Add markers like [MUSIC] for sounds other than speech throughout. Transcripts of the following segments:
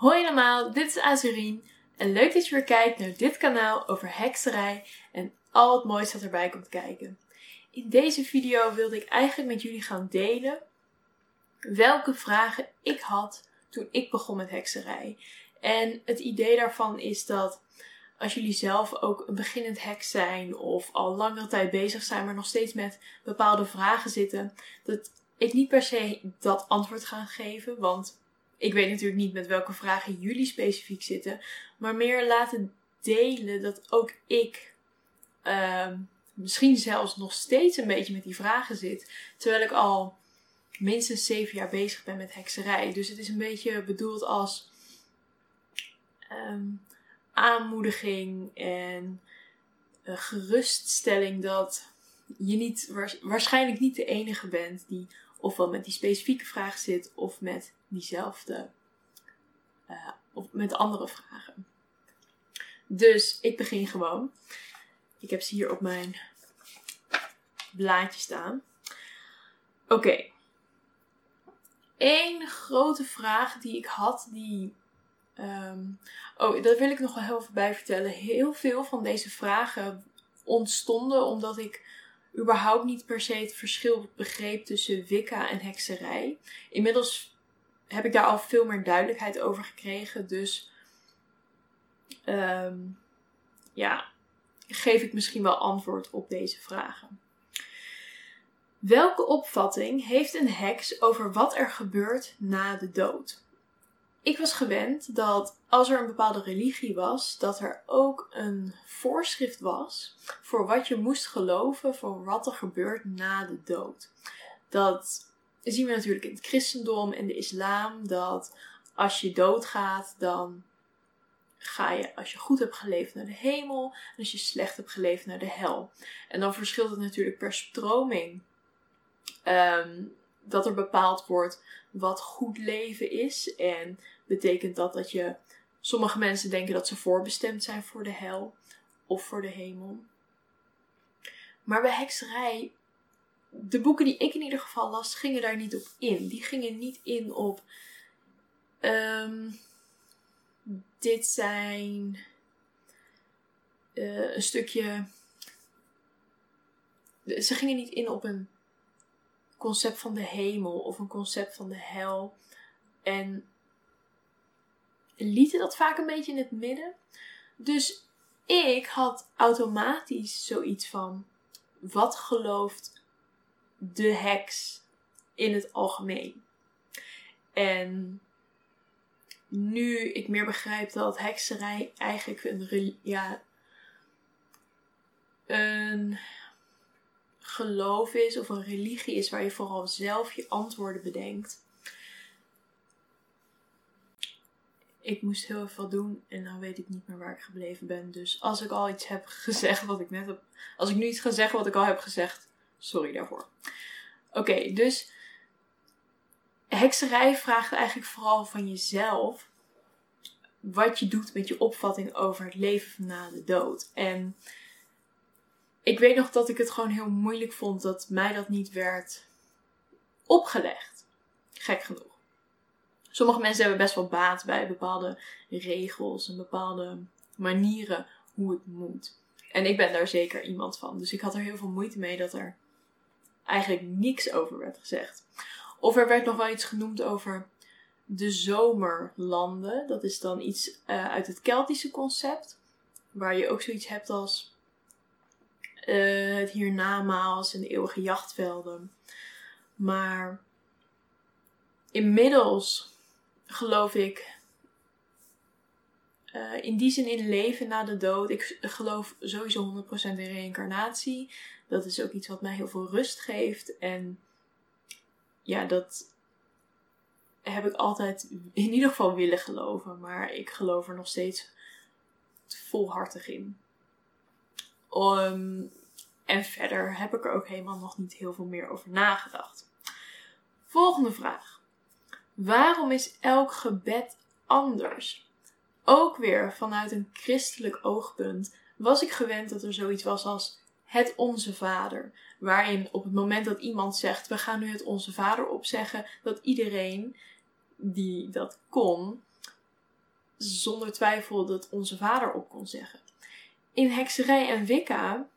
Hoi allemaal, dit is Azurien en leuk dat je weer kijkt naar dit kanaal over hekserij en al het moois dat erbij komt kijken. In deze video wilde ik eigenlijk met jullie gaan delen welke vragen ik had toen ik begon met hekserij. En het idee daarvan is dat als jullie zelf ook een beginnend heks zijn of al langere tijd bezig zijn, maar nog steeds met bepaalde vragen zitten, dat ik niet per se dat antwoord ga geven, want ik weet natuurlijk niet met welke vragen jullie specifiek zitten, maar meer laten delen dat ook ik uh, misschien zelfs nog steeds een beetje met die vragen zit, terwijl ik al minstens zeven jaar bezig ben met hekserij. Dus het is een beetje bedoeld als um, aanmoediging en geruststelling dat je niet, waarschijnlijk niet de enige bent die ofwel met die specifieke vraag zit of met diezelfde uh, of met andere vragen. Dus ik begin gewoon. Ik heb ze hier op mijn blaadje staan. Oké. Eén grote vraag die ik had, die. Um, oh, dat wil ik nog wel heel even bij vertellen. Heel veel van deze vragen ontstonden omdat ik überhaupt niet per se het verschil begreep tussen Wicca en hekserij. Inmiddels heb ik daar al veel meer duidelijkheid over gekregen. Dus um, ja, geef ik misschien wel antwoord op deze vragen. Welke opvatting heeft een heks over wat er gebeurt na de dood? Ik was gewend dat als er een bepaalde religie was, dat er ook een voorschrift was voor wat je moest geloven voor wat er gebeurt na de dood. Dat zien we natuurlijk in het christendom en de islam, dat als je doodgaat, dan ga je, als je goed hebt geleefd, naar de hemel. En als je slecht hebt geleefd, naar de hel. En dan verschilt het natuurlijk per stroming. Um, dat er bepaald wordt wat goed leven is. En betekent dat dat je. Sommige mensen denken dat ze voorbestemd zijn voor de hel of voor de hemel. Maar bij hekserij, de boeken die ik in ieder geval las, gingen daar niet op in. Die gingen niet in op. Um, dit zijn uh, een stukje. Ze gingen niet in op een concept van de hemel of een concept van de hel. En lieten dat vaak een beetje in het midden. Dus ik had automatisch zoiets van: wat gelooft de heks in het algemeen? En nu ik meer begrijp dat hekserij eigenlijk een, ja, een geloof is of een religie is waar je vooral zelf je antwoorden bedenkt. Ik moest heel veel doen en dan weet ik niet meer waar ik gebleven ben. Dus als ik al iets heb gezegd wat ik net heb. Als ik nu iets ga zeggen wat ik al heb gezegd, sorry daarvoor. Oké, dus hekserij vraagt eigenlijk vooral van jezelf wat je doet met je opvatting over het leven na de dood. En ik weet nog dat ik het gewoon heel moeilijk vond dat mij dat niet werd opgelegd. Gek genoeg. Sommige mensen hebben best wel baat bij bepaalde regels en bepaalde manieren hoe het moet. En ik ben daar zeker iemand van. Dus ik had er heel veel moeite mee dat er eigenlijk niks over werd gezegd. Of er werd nog wel iets genoemd over de zomerlanden. Dat is dan iets uh, uit het Keltische concept. Waar je ook zoiets hebt als uh, het hiernamaals en de eeuwige jachtvelden. Maar inmiddels geloof ik uh, in die zin in leven na de dood. Ik geloof sowieso 100% in reïncarnatie. Dat is ook iets wat mij heel veel rust geeft. En ja, dat heb ik altijd in ieder geval willen geloven. Maar ik geloof er nog steeds volhartig in. Um, en verder heb ik er ook helemaal nog niet heel veel meer over nagedacht. Volgende vraag. Waarom is elk gebed anders? Ook weer vanuit een christelijk oogpunt was ik gewend dat er zoiets was als het Onze Vader. Waarin op het moment dat iemand zegt: We gaan nu het Onze Vader opzeggen, dat iedereen die dat kon, zonder twijfel dat onze vader op kon zeggen. In hekserij en wicca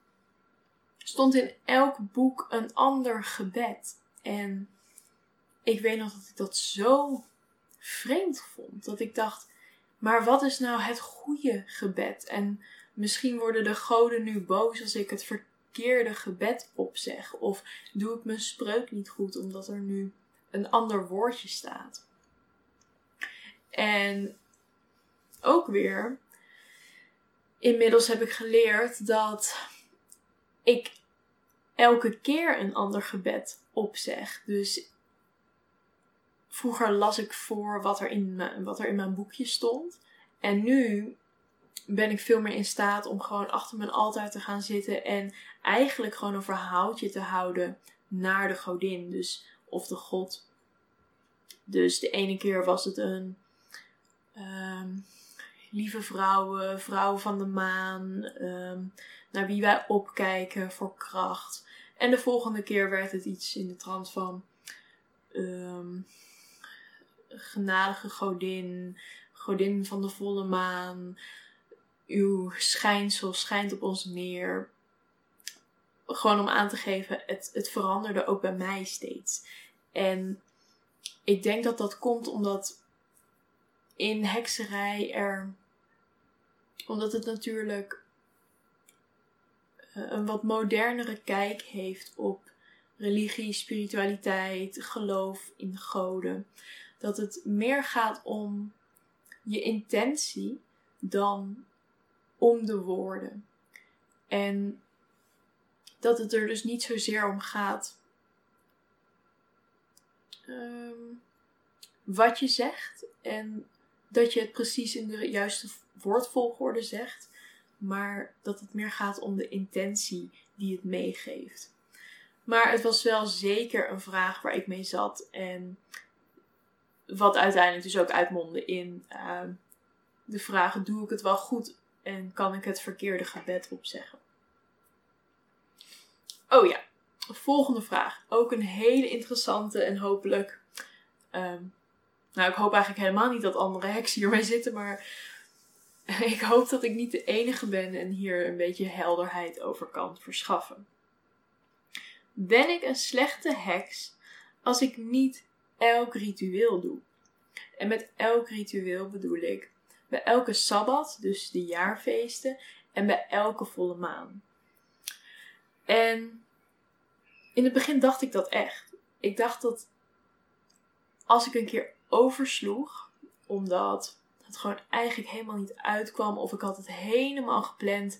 stond in elk boek een ander gebed. En ik weet nog dat ik dat zo vreemd vond. Dat ik dacht, maar wat is nou het goede gebed? En misschien worden de goden nu boos als ik het verkeerde gebed opzeg. Of doe ik mijn spreuk niet goed omdat er nu een ander woordje staat. En ook weer, inmiddels heb ik geleerd dat ik elke keer een ander gebed opzeg. Dus vroeger las ik voor wat er in mijn, wat er in mijn boekje stond. En nu ben ik veel meer in staat om gewoon achter mijn altaar te gaan zitten en eigenlijk gewoon een verhaaltje te houden naar de godin. Dus of de god. Dus de ene keer was het een Ehm, lieve vrouwen, vrouwen van de maan, ehm, naar wie wij opkijken voor kracht. En de volgende keer werd het iets in de trant van um, genadige godin, godin van de volle maan. Uw schijnsel schijnt op ons neer. Gewoon om aan te geven, het, het veranderde ook bij mij steeds. En ik denk dat dat komt omdat in hekserij er. Omdat het natuurlijk een wat modernere kijk heeft op religie, spiritualiteit, geloof in goden. Dat het meer gaat om je intentie dan om de woorden. En dat het er dus niet zozeer om gaat um, wat je zegt en dat je het precies in de juiste woordvolgorde zegt, maar dat het meer gaat om de intentie die het meegeeft. Maar het was wel zeker een vraag waar ik mee zat en wat uiteindelijk dus ook uitmondde in uh, de vraag: doe ik het wel goed en kan ik het verkeerde gebed opzeggen? Oh ja, volgende vraag. Ook een hele interessante en hopelijk um, nou, ik hoop eigenlijk helemaal niet dat andere heksen hiermee zitten, maar [LAUGHS] ik hoop dat ik niet de enige ben en hier een beetje helderheid over kan verschaffen. Ben ik een slechte heks als ik niet elk ritueel doe? En met elk ritueel bedoel ik bij elke sabbat, dus de jaarfeesten, en bij elke volle maan. En in het begin dacht ik dat echt. Ik dacht dat als ik een keer oversloeg. Omdat het gewoon eigenlijk helemaal niet uitkwam. Of ik had het helemaal gepland.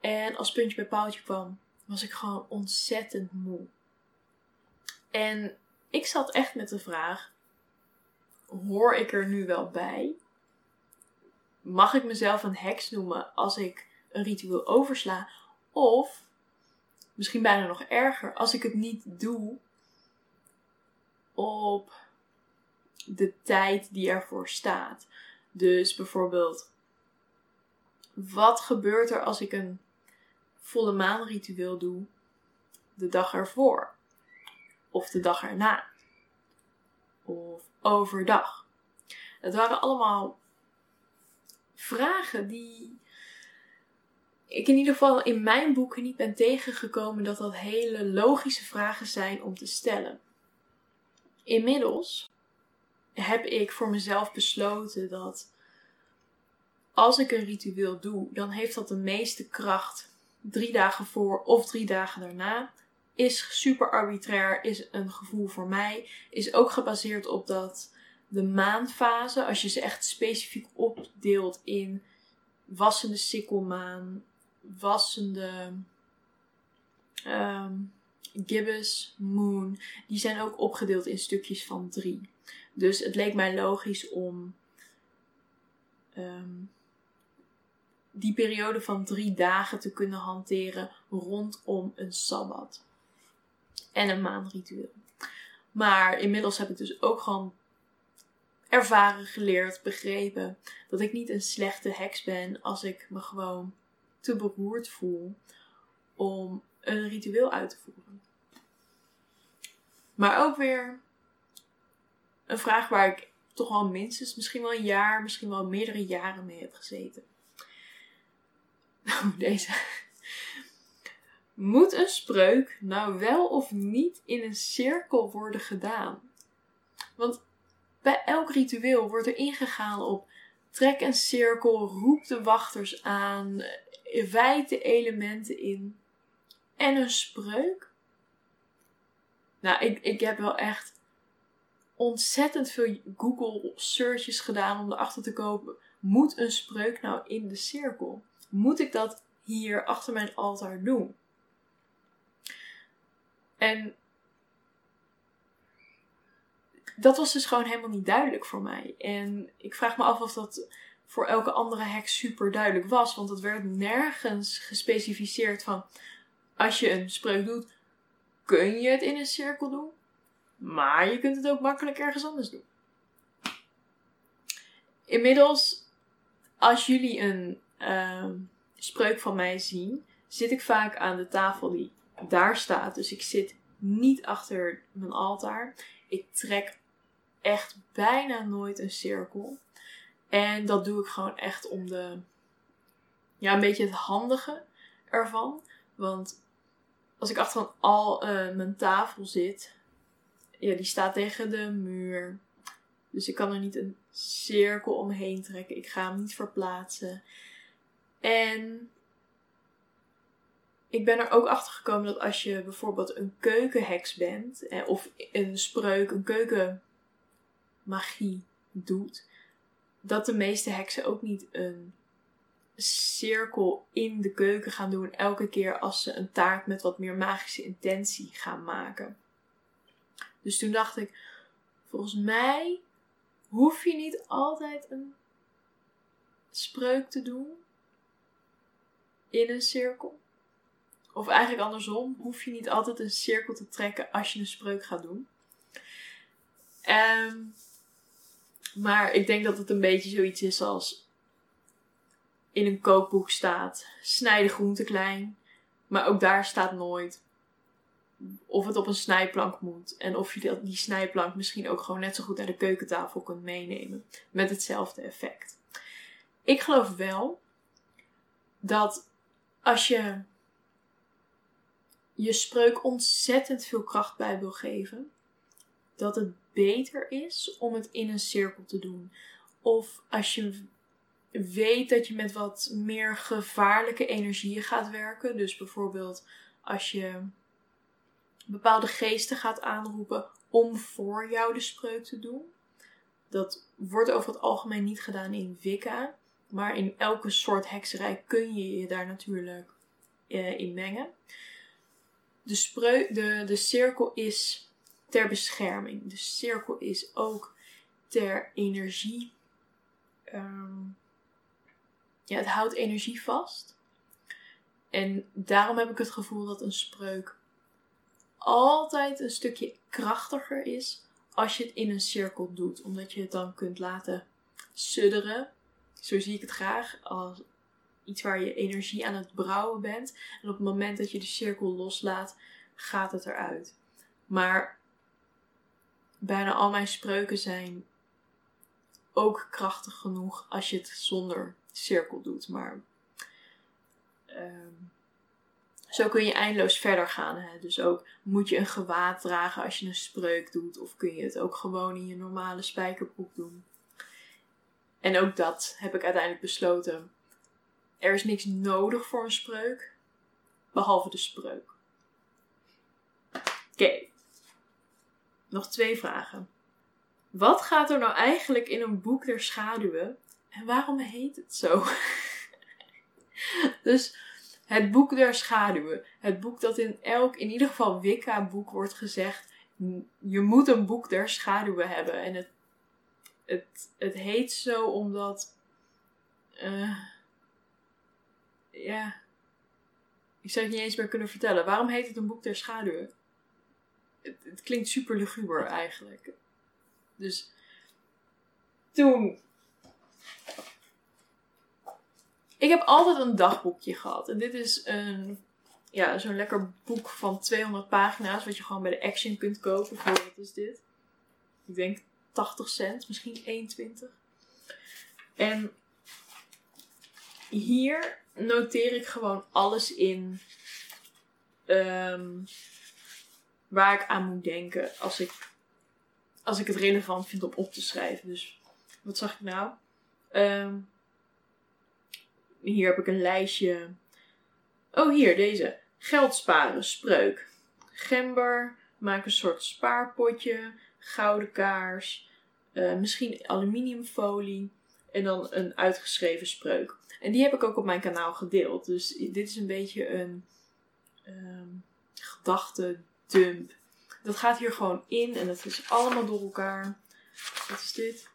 En als puntje bij paaltje kwam, was ik gewoon ontzettend moe. En ik zat echt met de vraag: hoor ik er nu wel bij? Mag ik mezelf een heks noemen als ik een ritueel oversla? Of misschien bijna nog erger, als ik het niet doe op de tijd die ervoor staat. Dus bijvoorbeeld, wat gebeurt er als ik een volle maanritueel doe de dag ervoor? Of de dag erna? Of overdag? Het waren allemaal vragen die ik in ieder geval in mijn boeken niet ben tegengekomen dat dat hele logische vragen zijn om te stellen. Inmiddels heb ik voor mezelf besloten dat als ik een ritueel doe, dan heeft dat de meeste kracht drie dagen voor of drie dagen daarna. Is super arbitrair, is een gevoel voor mij. Is ook gebaseerd op dat de maanfase, als je ze echt specifiek opdeelt in wassende sikkelmaan, wassende um, moon, die zijn ook opgedeeld in stukjes van drie. Dus het leek mij logisch om um, die periode van drie dagen te kunnen hanteren rondom een sabbat. En een maanritueel. Maar inmiddels heb ik dus ook gewoon ervaren, geleerd, begrepen dat ik niet een slechte heks ben als ik me gewoon te beroerd voel om een ritueel uit te voeren. Maar ook weer een vraag waar ik toch wel minstens, misschien wel een jaar, misschien wel meerdere jaren mee heb gezeten. Nou, [LAUGHS] deze. Moet een spreuk nou wel of niet in een cirkel worden gedaan? Want bij elk ritueel wordt er ingegaan op trek een cirkel, roep de wachters aan, wijd de elementen in. En een spreuk? Nou, ik, ik heb wel echt ontzettend veel Google searches gedaan om erachter te komen. Moet een spreuk nou in de cirkel? Moet ik dat hier achter mijn altaar doen? En dat was dus gewoon helemaal niet duidelijk voor mij. En ik vraag me af of dat voor elke andere heks super duidelijk was. Want het werd nergens gespecificeerd van als je een spreuk doet, kun je het in een cirkel doen. Maar je kunt het ook makkelijk ergens anders doen. Inmiddels, als jullie een uh, spreuk van mij zien, zit ik vaak aan de tafel die daar staat. Dus ik zit niet achter mijn altaar. Ik trek echt bijna nooit een cirkel. En dat doe ik gewoon echt om de, ja, een beetje het handige ervan. Want als ik achter een al uh, mijn tafel zit, ja, die staat tegen de muur. Dus ik kan er niet een cirkel omheen trekken. Ik ga hem niet verplaatsen. En ik ben er ook achter gekomen dat als je bijvoorbeeld een keukenheks bent, of een spreuk, een keukenmagie doet, dat de meeste heksen ook niet een cirkel in de keuken gaan doen elke keer als ze een taart met wat meer magische intentie gaan maken. Dus toen dacht ik, volgens mij hoef je niet altijd een spreuk te doen in een cirkel. Of eigenlijk andersom, hoef je niet altijd een cirkel te trekken als je een spreuk gaat doen. Um, maar ik denk dat het een beetje zoiets is als in een kookboek staat: snij de groente klein. Maar ook daar staat nooit of het op een snijplank moet. En of je die snijplank misschien ook gewoon net zo goed naar de keukentafel kunt meenemen. Met hetzelfde effect. Ik geloof wel dat als je je spreuk ontzettend veel kracht bij wil geven, dat het beter is om het in een cirkel te doen. Of als je weet dat je met wat meer gevaarlijke energieën gaat werken. Dus bijvoorbeeld als je bepaalde geesten gaat aanroepen om voor jou de spreuk te doen. Dat wordt over het algemeen niet gedaan in Wicca. Maar in elke soort hekserij kun je je daar natuurlijk uh, in mengen. De, spreuk, de, de cirkel is ter bescherming. De cirkel is ook ter energie. Um, ja, het houdt energie vast. En daarom heb ik het gevoel dat een spreuk altijd een stukje krachtiger is als je het in een cirkel doet. Omdat je het dan kunt laten sudderen. Zo zie ik het graag. Als iets waar je energie aan het brouwen bent. En op het moment dat je de cirkel loslaat, gaat het eruit. Maar bijna al mijn spreuken zijn ook krachtig genoeg als je het zonder cirkel doet. Maar um, zo kun je eindeloos verder gaan. Hè? Dus ook moet je een gewaad dragen als je een spreuk doet. Of kun je het ook gewoon in je normale spijkerbroek doen. En ook dat heb ik uiteindelijk besloten. Er is niks nodig voor een spreuk. Behalve de spreuk. Oké. Nog twee vragen. Wat gaat er nou eigenlijk in een boek der schaduwen? En waarom heet het zo? [LAUGHS] dus het boek der schaduwen. Het boek dat in elk, in ieder geval Wicca-boek wordt gezegd. Je moet een boek der schaduwen hebben. En het, het, het heet zo omdat. Uh, ja. Ik zou het niet eens meer kunnen vertellen. Waarom heet het een boek der schaduwen? Het, het klinkt super luguber eigenlijk. Dus toen ik heb altijd een dagboekje gehad. En dit is een, ja, zo'n lekker boek van 200 pagina's. Wat je gewoon bij de Action kunt kopen. Voor wat is dit? Ik denk 80 cent, misschien 21. En hier noteer ik gewoon alles in ehm, waar ik aan moet denken als ik, als ik het relevant vind om op te schrijven. Dus wat zag ik nou? Ehm, hier heb ik een lijstje. Oh, hier, deze. Geld sparen, spreuk. Gember, maak een soort spaarpotje, gouden kaars, uh, misschien aluminiumfolie en dan een uitgeschreven spreuk. En die heb ik ook op mijn kanaal gedeeld. Dus dit is een beetje een um, gedachte dump. Dat gaat hier gewoon in en dat is allemaal door elkaar. Wat is dit?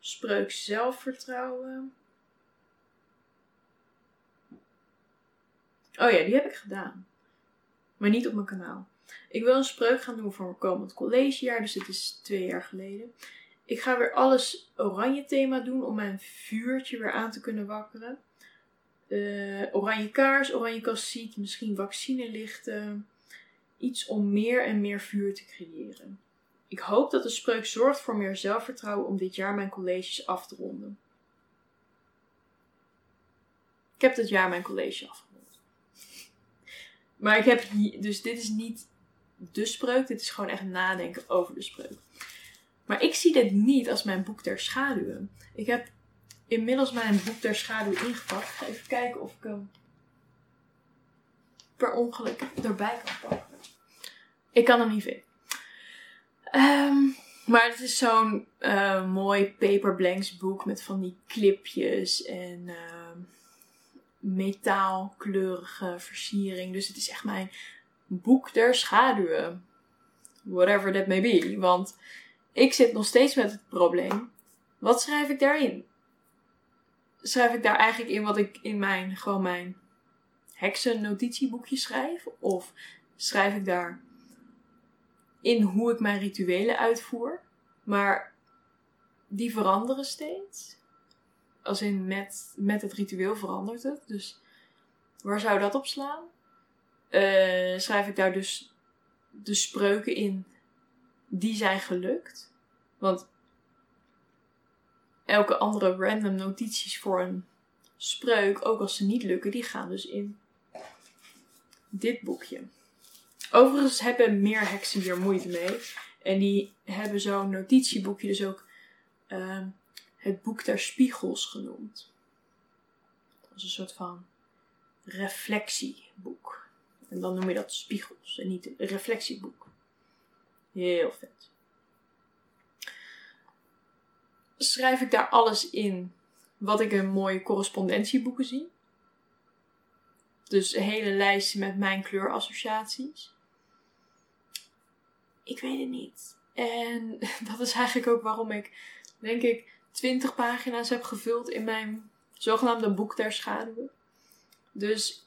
Spreuk zelfvertrouwen. Oh ja, die heb ik gedaan. Maar niet op mijn kanaal. Ik wil een spreuk gaan doen voor mijn komend collegejaar. Dus dit is twee jaar geleden. Ik ga weer alles oranje thema doen om mijn vuurtje weer aan te kunnen wakkeren. Uh, oranje kaars, oranje kassiet, misschien vaccinelichten. Iets om meer en meer vuur te creëren. Ik hoop dat de spreuk zorgt voor meer zelfvertrouwen om dit jaar mijn colleges af te ronden. Ik heb dit jaar mijn college afgerond. Maar ik heb dus dit is niet de spreuk, dit is gewoon echt nadenken over de spreuk. Maar ik zie dit niet als mijn boek der schaduwen. Ik heb inmiddels mijn boek der schaduwen ingepakt. Ik ga even kijken of ik hem per ongeluk erbij kan pakken. Ik kan hem niet vinden. Ehm, maar het is zo'n uh, mooi paper blanks boek met van die clipjes en uh, metaalkleurige versiering. Dus het is echt mijn boek der schaduwen. Whatever that may be. Want ik zit nog steeds met het probleem. Wat schrijf ik daarin? Schrijf ik daar eigenlijk in wat ik in mijn, gewoon mijn heksen notitieboekje schrijf? Of schrijf ik daar in hoe ik mijn rituelen uitvoer? Maar die veranderen steeds. Als in met, met het ritueel verandert het. Dus waar zou dat op slaan? Uh, schrijf ik daar dus de spreuken in die zijn gelukt. Want elke andere random notities voor een spreuk, ook als ze niet lukken, die gaan dus in dit boekje. Overigens hebben meer heksen hier moeite mee. En die hebben zo'n notitieboekje dus ook uh, het boek der spiegels genoemd. Dat is een soort van reflectieboek. En dan noem je dat spiegels en niet een reflectieboek. Heel vet. Schrijf ik daar alles in wat ik in mooie correspondentieboeken zie. Dus een hele lijst met mijn kleurassociaties. Ik weet het niet. En [LAUGHS] dat is eigenlijk ook waarom ik, denk ik, 20 pagina's heb gevuld in mijn zogenaamde boek der schaduwen. Dus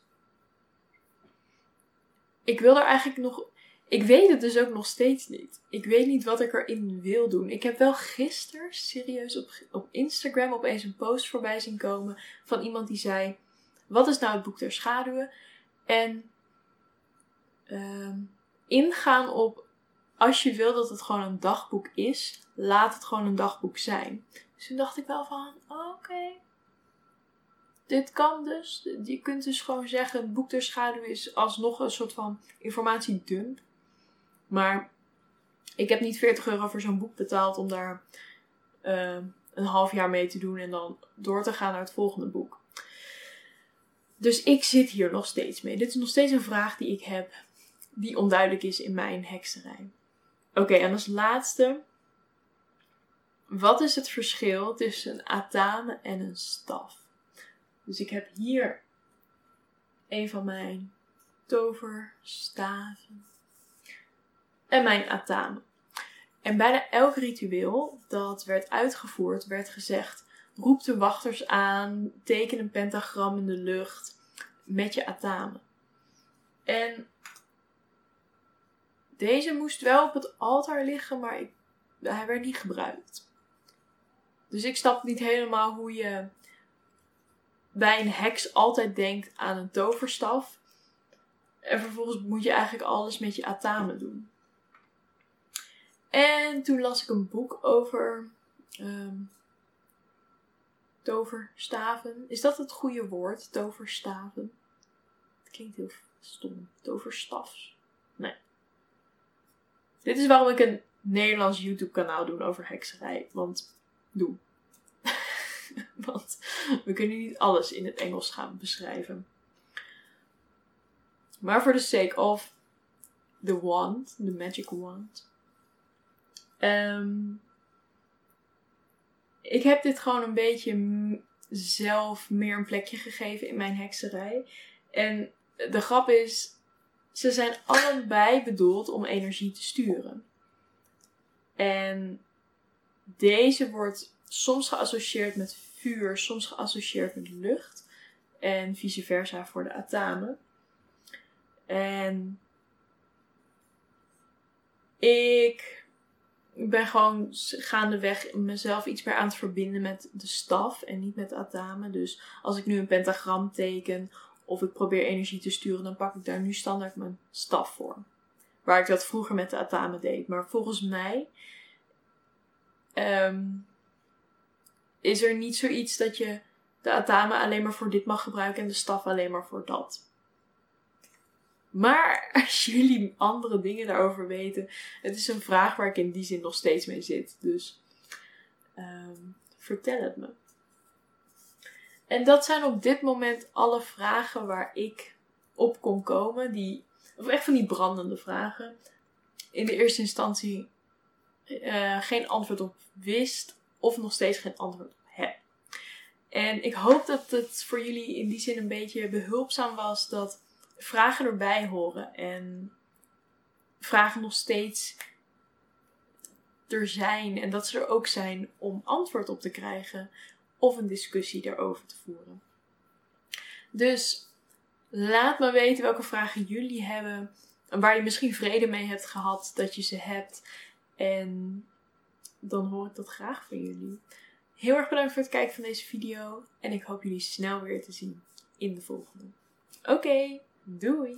ik wil er eigenlijk nog. Ik weet het dus ook nog steeds niet. Ik weet niet wat ik erin wil doen. Ik heb wel gisteren serieus op, op Instagram opeens een post voorbij zien komen van iemand die zei: Wat is nou het boek der schaduwen? En uh, ingaan op als je wil dat het gewoon een dagboek is, laat het gewoon een dagboek zijn. Dus toen dacht ik wel van: Oké, dit kan dus. Je kunt dus gewoon zeggen, het boek der schaduw is alsnog een soort van informatiedump. Maar ik heb niet 40 euro voor zo'n boek betaald om daar uh, een half jaar mee te doen en dan door te gaan naar het volgende boek. Dus ik zit hier nog steeds mee. Dit is nog steeds een vraag die ik heb, die onduidelijk is in mijn hekserij. Oké, en als laatste. Wat is het verschil tussen een atame en een staf? Dus ik heb hier een van mijn toverstaven en mijn atame. En bijna elk ritueel dat werd uitgevoerd, werd gezegd: roep de wachters aan, teken een pentagram in de lucht met je atame. En deze moest wel op het altaar liggen, maar hij werd niet gebruikt. Dus ik snap niet helemaal hoe je bij een heks altijd denkt aan een toverstaf. En vervolgens moet je eigenlijk alles met je atame doen. En toen las ik een boek over um, toverstaven. Is dat het goede woord? Toverstaven? Het klinkt heel stom. Toverstafs. Dit is waarom ik een Nederlands YouTube kanaal doe over hekserij. Want doe. [LAUGHS] Want we kunnen niet alles in het Engels gaan beschrijven. Maar voor de sake of the wand, the magic wand. Um, ik heb dit gewoon een beetje zelf meer een plekje gegeven in mijn hekserij. En de grap is, ze zijn allebei bedoeld om energie te sturen. En deze wordt soms geassocieerd met vuur, soms geassocieerd met lucht. En vice versa voor de atamen. En ik ben gewoon gaandeweg mezelf iets meer aan het verbinden met de staf en niet met atamen. Dus als ik nu een pentagram teken of ik probeer energie te sturen, dan pak ik daar nu standaard mijn staf voor. Waar ik dat vroeger met de atamen deed. Maar volgens mij um, is er niet zoiets dat je de atamen alleen maar voor dit mag gebruiken en de staf alleen maar voor dat. Maar [LAUGHS] als jullie andere dingen daarover weten, het is een vraag waar ik in die zin nog steeds mee zit. Dus um, vertel het me. En dat zijn op dit moment alle vragen waar ik op kon komen. Die, of echt van die brandende vragen. In de eerste instantie uh, geen antwoord op wist. Of nog steeds geen antwoord op heb. En ik hoop dat het voor jullie in die zin een beetje behulpzaam was. Dat vragen erbij horen. En vragen nog steeds er zijn. En dat ze er ook zijn om antwoord op te krijgen. Of een discussie daarover te voeren. Dus laat me weten welke vragen jullie hebben. En waar je misschien vrede mee hebt gehad dat je ze hebt. En dan hoor ik dat graag van jullie. Heel erg bedankt voor het kijken van deze video. En ik hoop jullie snel weer te zien in de volgende. Oké. Doei!